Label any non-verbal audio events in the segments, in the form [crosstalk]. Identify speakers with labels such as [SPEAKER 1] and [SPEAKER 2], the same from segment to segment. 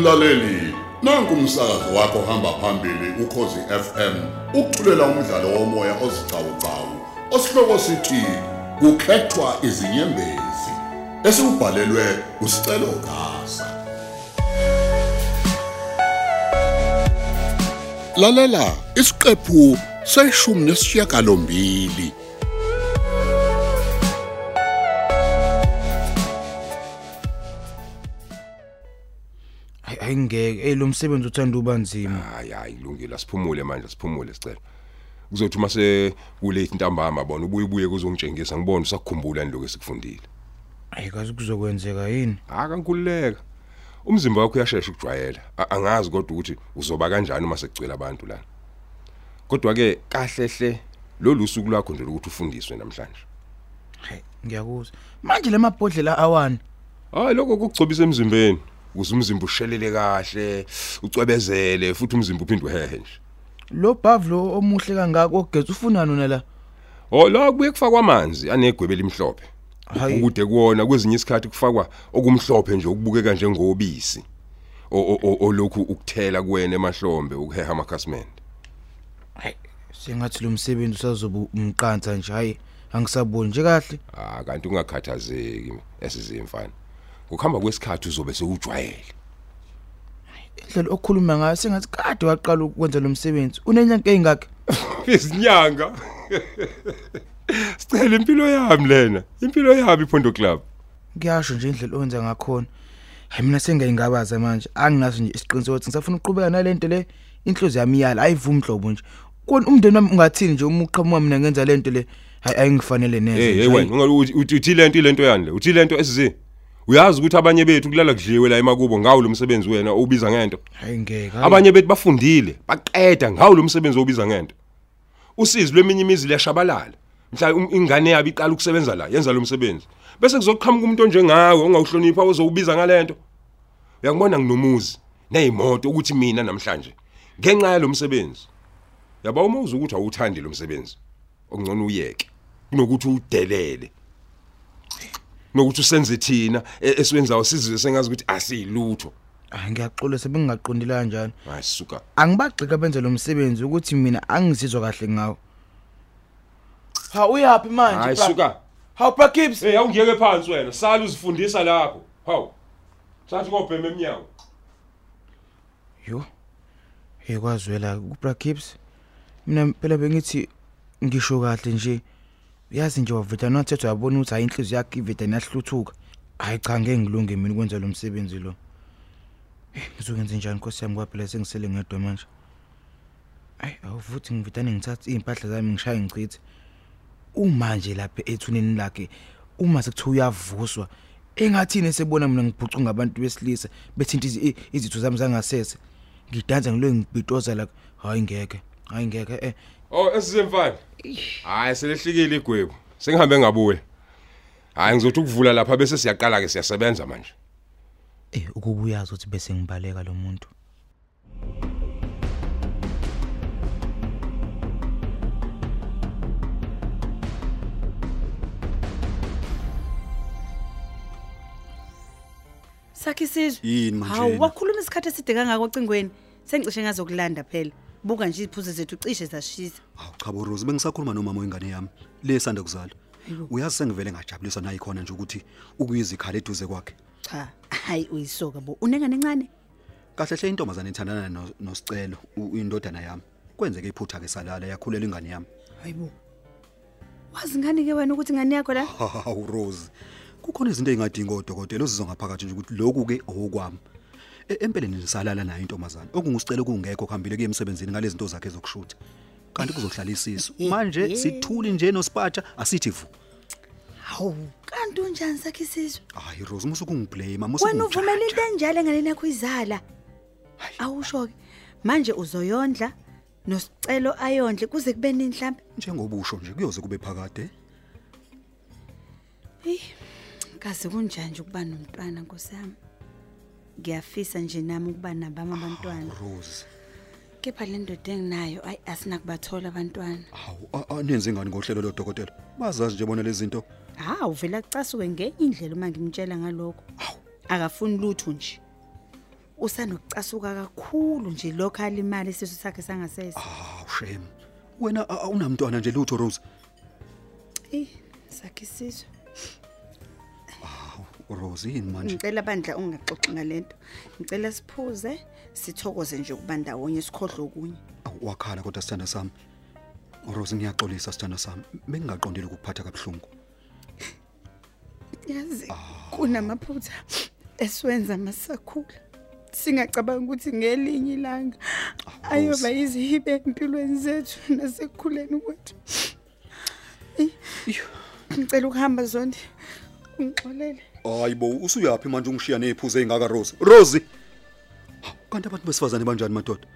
[SPEAKER 1] Mlaleli, nanku umsakazo wakho hamba phambili ukhozi FM. Ukuthulela umdlalo womoya ozicawucawu. Osihloko sithi kukhethwa izinyembezi. Esibhalelwe usicelo gasa. Lalela isiqephu seshumi nesishiyagalombili.
[SPEAKER 2] Hayi ayingeke hey lo msebenzi uthanda uba nzima.
[SPEAKER 3] Hayi hayi ilungile siphumule manje siphumule sicela. Kuzothi mase kulate ntambama bona ubuye ubuye kuzongitshengisa ngibone usakukhumbula niloko esikufundile?
[SPEAKER 2] Ayikazi kuzokwenzeka yini?
[SPEAKER 3] Akankululeka umzimba wakho uyashesha ukujwayela. Angazi kodwa ukuthi uzoba kanjani uma sekugcwele abantu lana. Kodwa ke kahlehle lolu suku lwakho nje lokuthi ufundiswe namhlanje.
[SPEAKER 2] Hayi ngiyakuzwa manje lemabhodlela awani
[SPEAKER 3] hayi lokho kugcobisa emzimbeni. Ukuze umzimba ushelele kahle ucwebezele futhi umzimba uphinde uhehe nje
[SPEAKER 2] lo bavlo omuhle kangaka ogeza ufunani wena la
[SPEAKER 3] Oh la kubuye kufakwa amanzi anegwebe elimhlophe.
[SPEAKER 2] Hayi.
[SPEAKER 3] Ukude kuona kwezinye isikhathi kufakwa okumhlophe nje okubukeka njengobisi. O- o- o- olokhu ukuthela kuwena emahlombe ukuheha amakhasimende.
[SPEAKER 2] hayi sengathi lo msebenzi usazoba umqansa nje hayi angisaboni nje kahle
[SPEAKER 3] Ah kanti ungakhathazeki esizimfana. Ukuhamba kwesikhathi uzobe sewujwayele.
[SPEAKER 2] indlela okhuluma ngayo sengathi kade waqala ukwenza lo msebenzi unenyanga engakhe [laughs]
[SPEAKER 3] Izinyanga. Sicela impilo yami lena. Impilo yami iPhondo Club.
[SPEAKER 2] ngiyasho nje indlela owenza ngakhona hayi mina sengayingabaza manje anginaso nje isiqiniseko ukuthi ngisafuna ukuqhubeka nalento le inhlozi yami iyala ayivumi hlobo nje kona umndeni wami ungathini nje uma uqhamuka mina ngenza lento le hayi ayingifanele neze
[SPEAKER 3] Hey
[SPEAKER 2] nje.
[SPEAKER 3] hey
[SPEAKER 2] Hayi,
[SPEAKER 3] wena ungaluthi uthi uthi lento ilento yani le. Uthi lento esizi. Uyazi ukuthi abanye bethu kulala kudliwe la emakubo ngawo lo msebenzi wena ubiza ngento.
[SPEAKER 2] hayi ngeke hayi.
[SPEAKER 3] abanye bethu bafundile baqeda ngawo lo msebenzi obiza ngento. Usizi lweminye imizi liyashabalala. Mhla um- ingane yabi iqala ukusebenza la yenza lo msebenzi. Bese kuzoqhamuka umuntu onjengawe ongawuhlonipha ozowubiza ngalento. Uyangibona nginomuzi nezimoto ukuthi mina namhlanje ngenxa yalo msebenzi. Yaba uma uzukuthi awuthandi lo msebenzi okungcono uyeke kunokuthi udelele nokuthi usenze thina e- esiwenzayo sizwe sengazi ukuthi asiyilutho
[SPEAKER 2] hayi ngiyaxola sebengingaqondile kanjani?
[SPEAKER 3] Hayi suka.
[SPEAKER 2] Angibagxika benze lo msebenzi ukuthi mina angizizwa kahle ngawo. Ha uyapi manje
[SPEAKER 3] hayi
[SPEAKER 2] bra?
[SPEAKER 3] suka.
[SPEAKER 2] Hawu bra Gibbs.
[SPEAKER 3] Hey awungiyeke phansi wena, sala uzifundisa lapho. Hawu. Sathi ngobhema eminyango.
[SPEAKER 2] yo hey kwazwela kubra Gibbs. Mina phela bengithi ngisho kahle nje. Uyazi nje waveta nothetho yabona ukuthi hayi inhliziyo yakhe iveta nahluthuka hayi cha ngeke ngilunge mina ukwenza lo msebenzi lo. Eh, ngizokwenza njani nkosi yami? Kwaphela sengisele ngedwa manje. Ayi awuvuthi ngivitane ngithatha impahla zami ngishaye ngichithe. Uma nje lapha ethuneni lakhe uma sekuthiwa uyavuswa engathini sebona mina ngibhucunga ngabantu besilisa bethinta izi- izitho zami zangasese? Ngidansa ngilo ngibitoza la hayi ngeke hayi ngeke eh.
[SPEAKER 3] Oh esizemfana. Hayi selehlikile igwebu. Sengihambe ngabuya. Hayi ngizothi ukuvula lapha bese siyaqala ke siyasebenza manje.
[SPEAKER 2] eh ukubuyaza ukuthi bese ngibaleka lo muntu
[SPEAKER 4] Sakhe sizwe.
[SPEAKER 5] Yini manje
[SPEAKER 4] Hawu
[SPEAKER 5] yena?
[SPEAKER 4] wakhuluma isikhathi eside kangaka ocingweni. Sengicishe ngazokulanda phela. Buka nje iphuze zethu cishe zashisa.
[SPEAKER 5] Hawu cha bo Rose bengisakhuluma nomama wengane yami le sanda kuzala.
[SPEAKER 4] Hayibo.
[SPEAKER 5] Uyazi sengivele ngajabuliswa nayi khona nje ukuthi ukuyizikhala eduze kwakhe.
[SPEAKER 4] Cha, hayi uyisoka bo. Unengane encane?
[SPEAKER 5] Kahle hle intombazane ithandana no- nosicelo u- uyindodana yami. Kwenzeke iphutha ke salala yakhulela ingane yami.
[SPEAKER 4] Hayibo. Wazi ngani ke wena ukuthi ngani yakho la? [laughs]
[SPEAKER 5] Hawu Rose. Kukhona izinto engadinga odokotela ozizwa ngaphakathi nje ukuthi lokhu ke okwami. E- Empeleni nisalala nayo intombazane. Okungusicelo kungekho kuhambile kuye emsebenzini ngalezi zinto zakhe zokushutha. Kanti kuzohlala isiso. Manje sithuli nje nospatsha asithi vu.
[SPEAKER 4] Hawu, kanti unjani sakhe sizwe?
[SPEAKER 5] Hayi Rose musu kungiblame
[SPEAKER 4] Wena uvumela into enjalo ngane yakho izala. Awusho ke. Manje uzoyondla nosicelo ayondle kuze kube nini mhlambe?
[SPEAKER 5] njengobusho nje kuyoze kube phakade
[SPEAKER 4] Kaze kunjani nje ukuba nomntwana nkosiyami? Ngiyafisa nje nami ukuba nabami abantwana.
[SPEAKER 5] Rose
[SPEAKER 4] Kepha le ndoda enginayo ayi asinakubathola abantwana.
[SPEAKER 5] hawu a- anenze ngani ngohlelo lodokotela bazazi nje bona lezi zinto
[SPEAKER 4] Ha uvela kucasuke ngenye indlela uma ngimtshela ngalokho. Akafuni lutho nje. usanokucasuka kakhulu nje lokho alimali isisu sakhe sangasese
[SPEAKER 5] Ah, shem. Wena a- awunamntwana nje lutho Rose.
[SPEAKER 4] eh sakhe isisu
[SPEAKER 5] Rose yini manje?
[SPEAKER 4] ngicela bandla ungaxoxi ngalento. Ngicela siphuze sithokoze nje ukuba ndawonye sikhohle okunye.
[SPEAKER 5] Awu, Wakhala kodwa sithanda sami. Rose ngiyaxolisa sithanda sami. Bengingaqondile ukuphatha kabuhlungu.
[SPEAKER 4] yazi kunamaphutha esiwenza masakhula. Singacabanga ukuthi ngelinye ilanga ayoba izihibe empilweni zethu nasekukhuleni kwethu. Eh, ngicela ukuhamba zondi. Ungixolele.
[SPEAKER 5] Hayibo, usuyapi manje ungishiya neziphuzo ezingaka Rose? Rose. Ha, Kanti abantu besifazane banjani madoda?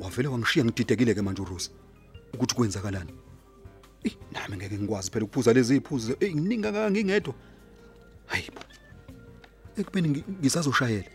[SPEAKER 5] Wavele wangishiya ngididekile ke manje uRose. Ukuthi kwenzakalani? Eh, nami ngeke ngikwazi phela ukuphuza lezi ziphuzo. Eh, ngininga kanga ngingedwa. Hayibo. Ekubeni ngi- ngisazoshayela.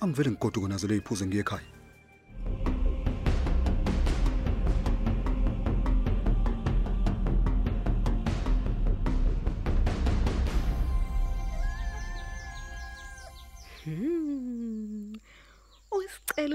[SPEAKER 5] Angivele ngigoduke nazo lezi ziphuzo ngiye ekhaya.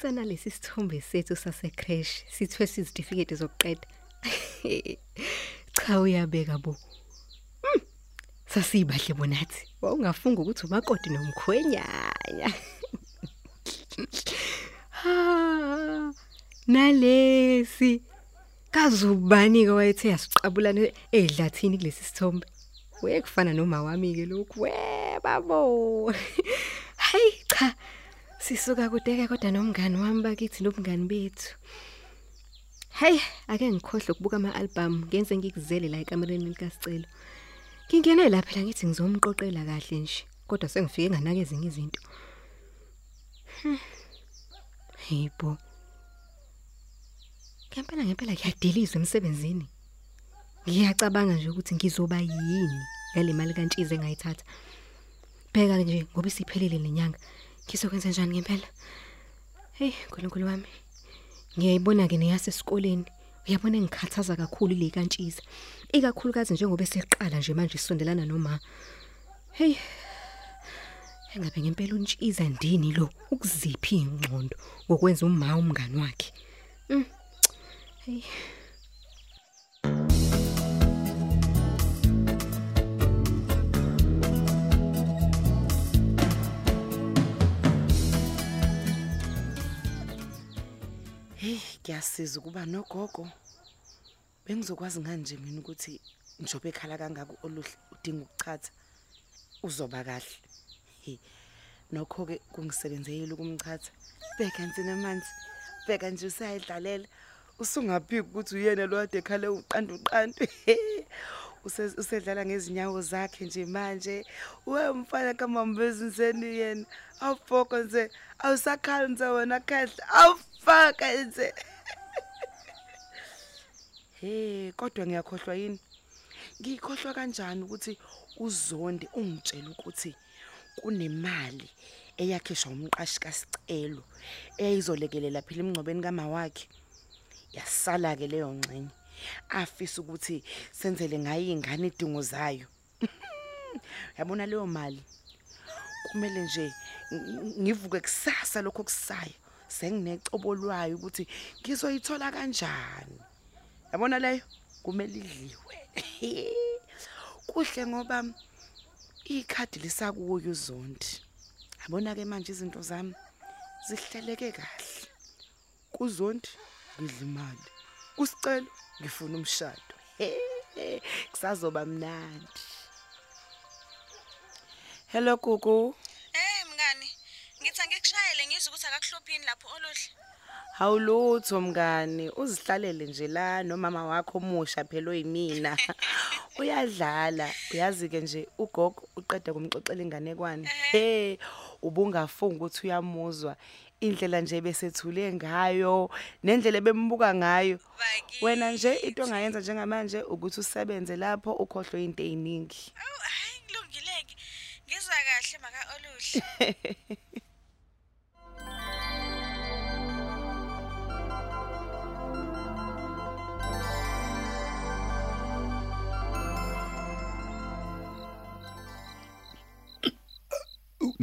[SPEAKER 6] Usicela usanalesi sithombe sethu sase crash sithwe sizitifiketi zokuqeda. [laughs] Cha uyabeka bo. Hmm, Sasibahle bonathi. Wawungafunga ukuthi umakoti nomkhwenyanya. [laughs] Ha. Nalesi kazubani ke wayethe yasicabulana edlathini kulesi sithombe. Wekufana noma wami ke lokhu. Webabo. [laughs] Hayi cha. Sisuka kudeke kodwa nomngani wami bakithi nobungani bethu. Hey, ake ngikhohle ukubuka ama-album ngenze ngikuzele la ekamereni likasicelo. Ngingene lapha la ngithi ngizomqoqela kahle nje, kodwa sengifike nganake ezinye izinto. Hmm. Hayibo. Ngempela ngempela ngiyadilizwa emsebenzini. Ngiyacabanga nje ukuthi ngizoba yini ngale mali kantshize engayithatha. Bheka nje ngoba isiphelile lenyanga. Ngizokwenza njani ngempela? Hey, nkulunkulu wami. Ngiyayibona ke neyasesikoleni. Uyabona ngikhathaza kakhulu le kantshiza. Ikakhulukazi njengoba eseqala nje manje isondelana noma. Hey. Engabe ngempela untshiza ndini lo ukuziphi ingqondo ngokwenza uma umngani wakhe. Mm. Hey.
[SPEAKER 7] Hey, kuyasiza ukuba nogogo. Bengizokwazi nganje mina ukuthi njobe ekhala kangaka oluhle udinga ukuchatha uzoba kahle. Hey. Nokho ke kungisebenzele ukumchatha. Bheka nsina amanzi. Bheka nje usayidlalela. Usungaphiki ukuthi uyena lo kade ekhale uqanda uqanda. Use- Usedlala ngezinyawo zakhe nje manje. Wemfana kamambezi nseni yena. Awufoko nje. Awusakhali nje wena kahle. Awufaka nje. Hey, kodwa ngiyakhohlwa yini? Ngikhohlwa kanjani ukuthi uzondi ungitshela ukuthi kunemali eyakhishwa umqashi kasicelo eyizolekelela phela imngcobeni kama wakhe. Yasala ke leyo ngxenye. Afisa ukuthi senzele ngayo ingane idingo zayo. [laughs] Yabona leyo mali. Kumele nje ng- ngivuke kusasa lokho kusayo. Senginecobolayo ukuthi ngizoyithola kanjani. Yabona leyo kumele idliwe. Kuhle ngoba ikhadi lisakuyo uzondi. Yabona ke manje izinto zami zihleleke kahle. Kuzondi ngidla imali. Kusicelo ngifuna umshado. Kusazoba mnandi. Hello Gugu.
[SPEAKER 8] Eh mngani, ngithi angikushayele ngizwe ukuthi akakuhlophini lapho oluhle.
[SPEAKER 7] Hawulutho mngani, uzihlalele nje la nomama wakho omusha phela oyimina. [laughs] Uyadlala, uyazi ke nje ugogo uqeda kumxoxela inganekwane. Hey, ubungafunga ukuthi uyamuzwa indlela nje besethule ngayo nendlela bembuka ngayo. Wena nje into ongayenza njengamanje ukuthi usebenze lapho ukhohlwe into eziningi.
[SPEAKER 8] Awu hayi ngilungileke. Ngizwa kahle maka oluhle. [laughs]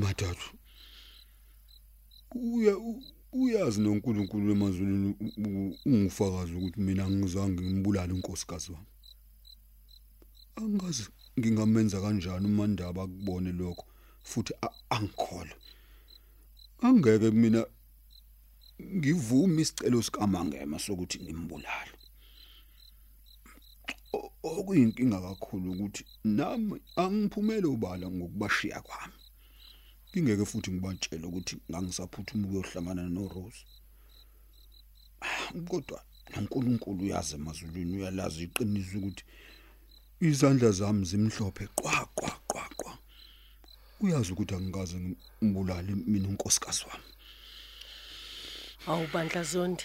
[SPEAKER 5] Madathu. uya u- uyazi noNkulunkulu emazulwini u- u- ungufakazi ukuthi mina ngizange ngimbulala unkosikazi wami. Angazi ngingamenza kanjani umandaba akubone lokho futhi a- angikholwa angeke mina ngivume isicelo sikamangema sokuthi ngimbulale O- okuyinkinga kakhulu ukuthi nami angiphumele ubala ngokubashiya kwami. Ngingeke futhi ngibatshele ukuthi ngangisaphuthuma ukuyohlangana noRose Ah, kodwa noNkulunkulu uyazi emazulwini uyalazi iqiniso ukuthi izandla zami zimhlophe qwa qwa qwa qwa uyazi ukuthi angikaze ngimbulale mina unkosikazi wami
[SPEAKER 9] Awubandla Zondi.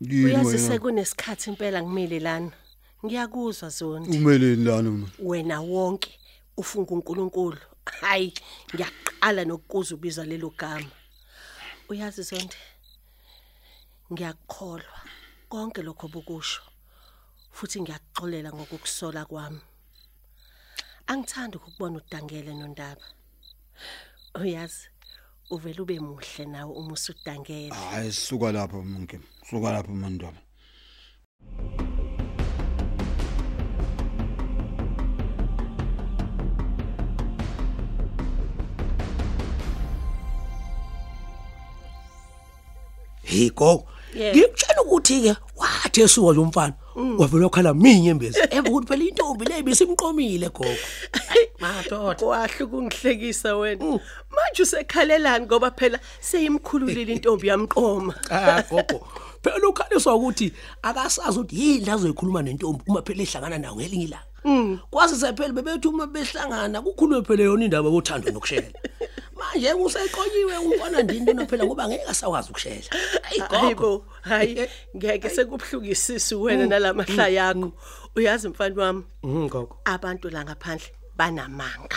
[SPEAKER 5] Yini
[SPEAKER 9] Uyazi
[SPEAKER 5] wena?
[SPEAKER 9] sekunesikhathi impela ngimile lana. Ngiyakuzwa Zondi.
[SPEAKER 5] umeleni lana mina
[SPEAKER 9] Wena wonke ufunga uNkulunkulu. Hayi, ngiyaqala nokukuza ubiza lelo gama. Uyazi Zondi. Ngiyakholwa konke lokho bokusho. Futhi ngiyaxolela ngokukusola kwami. Angithandi ukubona udangele nondaba. Uyazi uvela ube muhle nawe uma usudangele.
[SPEAKER 5] hayi suka lapha mnke suka lapha mandaba
[SPEAKER 10] hey gogo
[SPEAKER 9] Yebo.
[SPEAKER 10] ngikutshela ukuthi ke wathi esuka lo mfana wavela wakhala minye embezi ebe ukuthi phela intombi le bisimqomile gogo. Madoda.
[SPEAKER 9] Wahle ukungihlekisa wena. Manje usekhalelani ngoba phela seyimkhululile intombi yamqoma.
[SPEAKER 10] cha gogo. Phela ukhaliswa ukuthi akasazi ukuthi yini azoyikhuluma nentombi uma phela ehlangana nawo ngelinye ilanga. Kwazi sephela bebethi uma behlangana kukhulume phela yona indaba yothando nokushela manje useqonyiwe umfana ndini lona phela ngoba ngeke asakwazi ukushela hey gogo
[SPEAKER 9] Hayibo, hayi ngeke sekubuhlungisisi wena nalamahlaya yakho. Uyazi mfana wami,
[SPEAKER 10] mhm gogo
[SPEAKER 9] abantu la ngaphandle banamanga.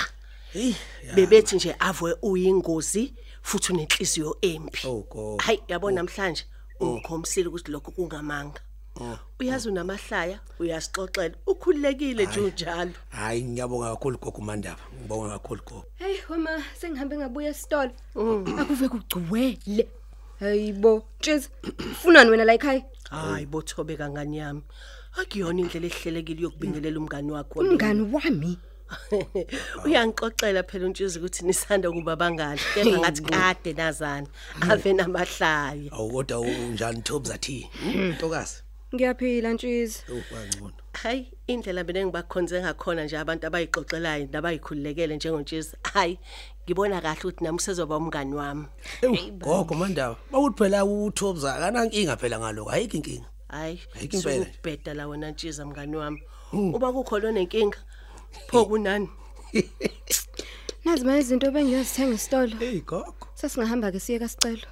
[SPEAKER 9] Bebethi nje avwe uyingozi futhi unenhliziyo embi.
[SPEAKER 10] Oh.
[SPEAKER 9] Hayi yabona namhlanje ungikhomisile ukuthi lokho kungamanga. Uyazi unamahlaya, uyasixoxela, ukhululekile nje unjalo.
[SPEAKER 10] hayi ngiyabonga kakhulu gogo mandaba ngibonga kakhulu gogo
[SPEAKER 6] Hey mama sengihambe ngabuya esitolo. Akuve kugcwele. Hayibo, Tsiz, ufunani wena la ekhaya?
[SPEAKER 9] Hayi bothobe kangani yami. Akuyona indlela ehlelekile yokubingelela umngani wakho. lo.
[SPEAKER 6] Umngani wami. [laughs]
[SPEAKER 9] Uyangixoxela phela uNtshizi ukuthi nisanda kuba bangani. Kepha ngathi kade nazana. Ave namahlaya.
[SPEAKER 10] awukodwa unjani Thobs athi ntokazi
[SPEAKER 6] Ngiyaphila Tsiz.
[SPEAKER 10] oh kwangcono
[SPEAKER 9] Hayi indlela mina engibakhonze ngakhona nje abantu abayixoxelayo nabayikhululekele njengoNtshizi. Hayi ngibona kahle ukuthi nami usezoba umngani wami.
[SPEAKER 10] Ewu, gogo mandaba bawuthi phela uThobs akanankinga phela ngaloko ayikho inkinga
[SPEAKER 9] Hayi
[SPEAKER 10] Ayikho impela nje.
[SPEAKER 9] sokubheda la wena Ntshiza mngani wami. Uma kukho lona inkinga pho [laughs] kunani?
[SPEAKER 6] Nazi manje izinto bengiyozithenga esitolo.
[SPEAKER 10] hey gogo
[SPEAKER 6] Sasingahamba ke siye kasicelo.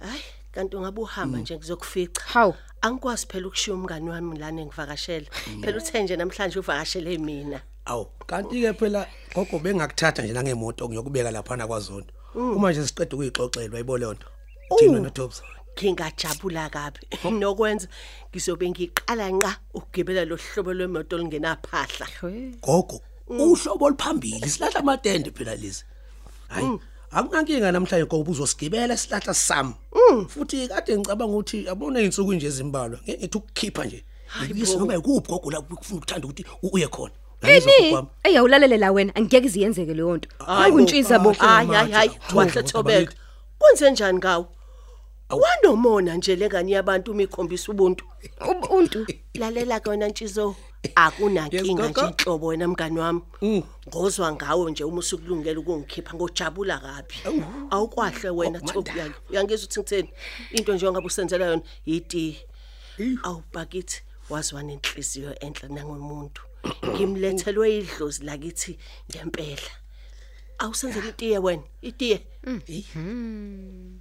[SPEAKER 9] Hayi kanti ungabe uhamba nje ngizokufica.
[SPEAKER 6] Hawu.
[SPEAKER 9] Angikwazi phela ukushiya umngani wami lana engivakashela. Phela uthe nje namhlanje uvakashele mina.
[SPEAKER 10] awu kanti ke phela gogo bengakuthatha nje nangemoto ngiyokubeka lapha na kwaZondo uma nje siqeda ukuyixoxela wayibona lonto thina noThobs
[SPEAKER 9] ngingajabula kabi. Nokwenza ngizobe ngiqala nqa ukugibela lo hlobo lwemoto lingenaphahla
[SPEAKER 10] gogo uhlobo oluphambili silahla amatende phela lezi hayi akunankinga namhlanje gogo uzosigibela silahla sami futhi kade ngicabanga ukuthi abone izinsuku nje ezimbalwa ngeke ngithi ukukhipha nje ngibise noma ikuphi gogo la kufuna ukuthanda ukuthi u- uye khona Uyayizwa gogo
[SPEAKER 6] Eni,
[SPEAKER 10] wami?
[SPEAKER 6] eyawulalele la wena angeke iziyenzeke leyo nto. Hayi uNtshiza bo.
[SPEAKER 9] hayi hayi hayi
[SPEAKER 10] Thobo,
[SPEAKER 9] wahle
[SPEAKER 10] Thobo,
[SPEAKER 9] thobeka
[SPEAKER 10] bakithi.
[SPEAKER 9] kwenze njani ngawo wanomona nje lengane yabantu uma ikhombisa ubuntu [laughs]
[SPEAKER 6] Ubuntu.
[SPEAKER 9] lalela ke wena ntshizo akunankinga nje inhlobo wena mngani wami. Ngozwa ngawo nje uma usukulungela ukungikhipha ngojabula kabi. Awukwahle wena thobi yalo uyangizwa ukuthi ngitheni? Into nje ongabe usenzela yona yiti awubakithi wazwa nenhliziyo enhle nangomuntu. Ngimlethelwe idlozi lakithi ngempela. Awusenzele itiye wena? Itiye?
[SPEAKER 2] Hawu,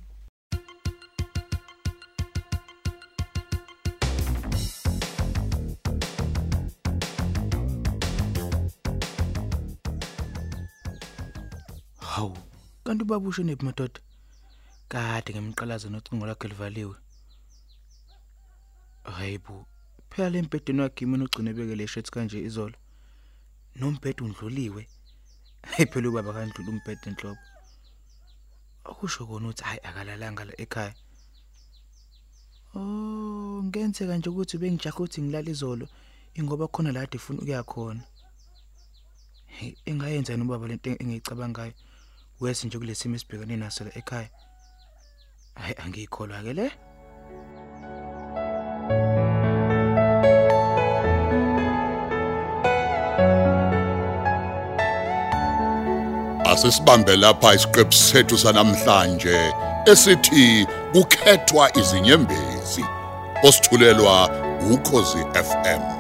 [SPEAKER 2] kanti ubaba usho nephi madoda? Kade ngemqalaza nocingo lakhe livaliwe. Hayibo, phela lempedeni wakhe mina ugcine bekele shirt kanje izolo. Nombhedo undluliwe. Hey phela ubaba kandlula umbhedo enhlobo. Akusho kona ukuthi hayi akalalanga la ekhaya. Oh, ngenzeka nje ukuthi bengijaha ukuthi ngilala izolo ingoba khona la kade ufuna ukuya khona. Hey, engayenza yini ubaba lento engiyicabangayo? Wesi nje kulesimo esibhekene naso la ekhaya. Hayi angikholwa ke le.
[SPEAKER 1] Asisibambe lapha isiqephu sethu sanamhlanje esithi kukhethwa izinyembezi. Osithulelwa ukhozi FM.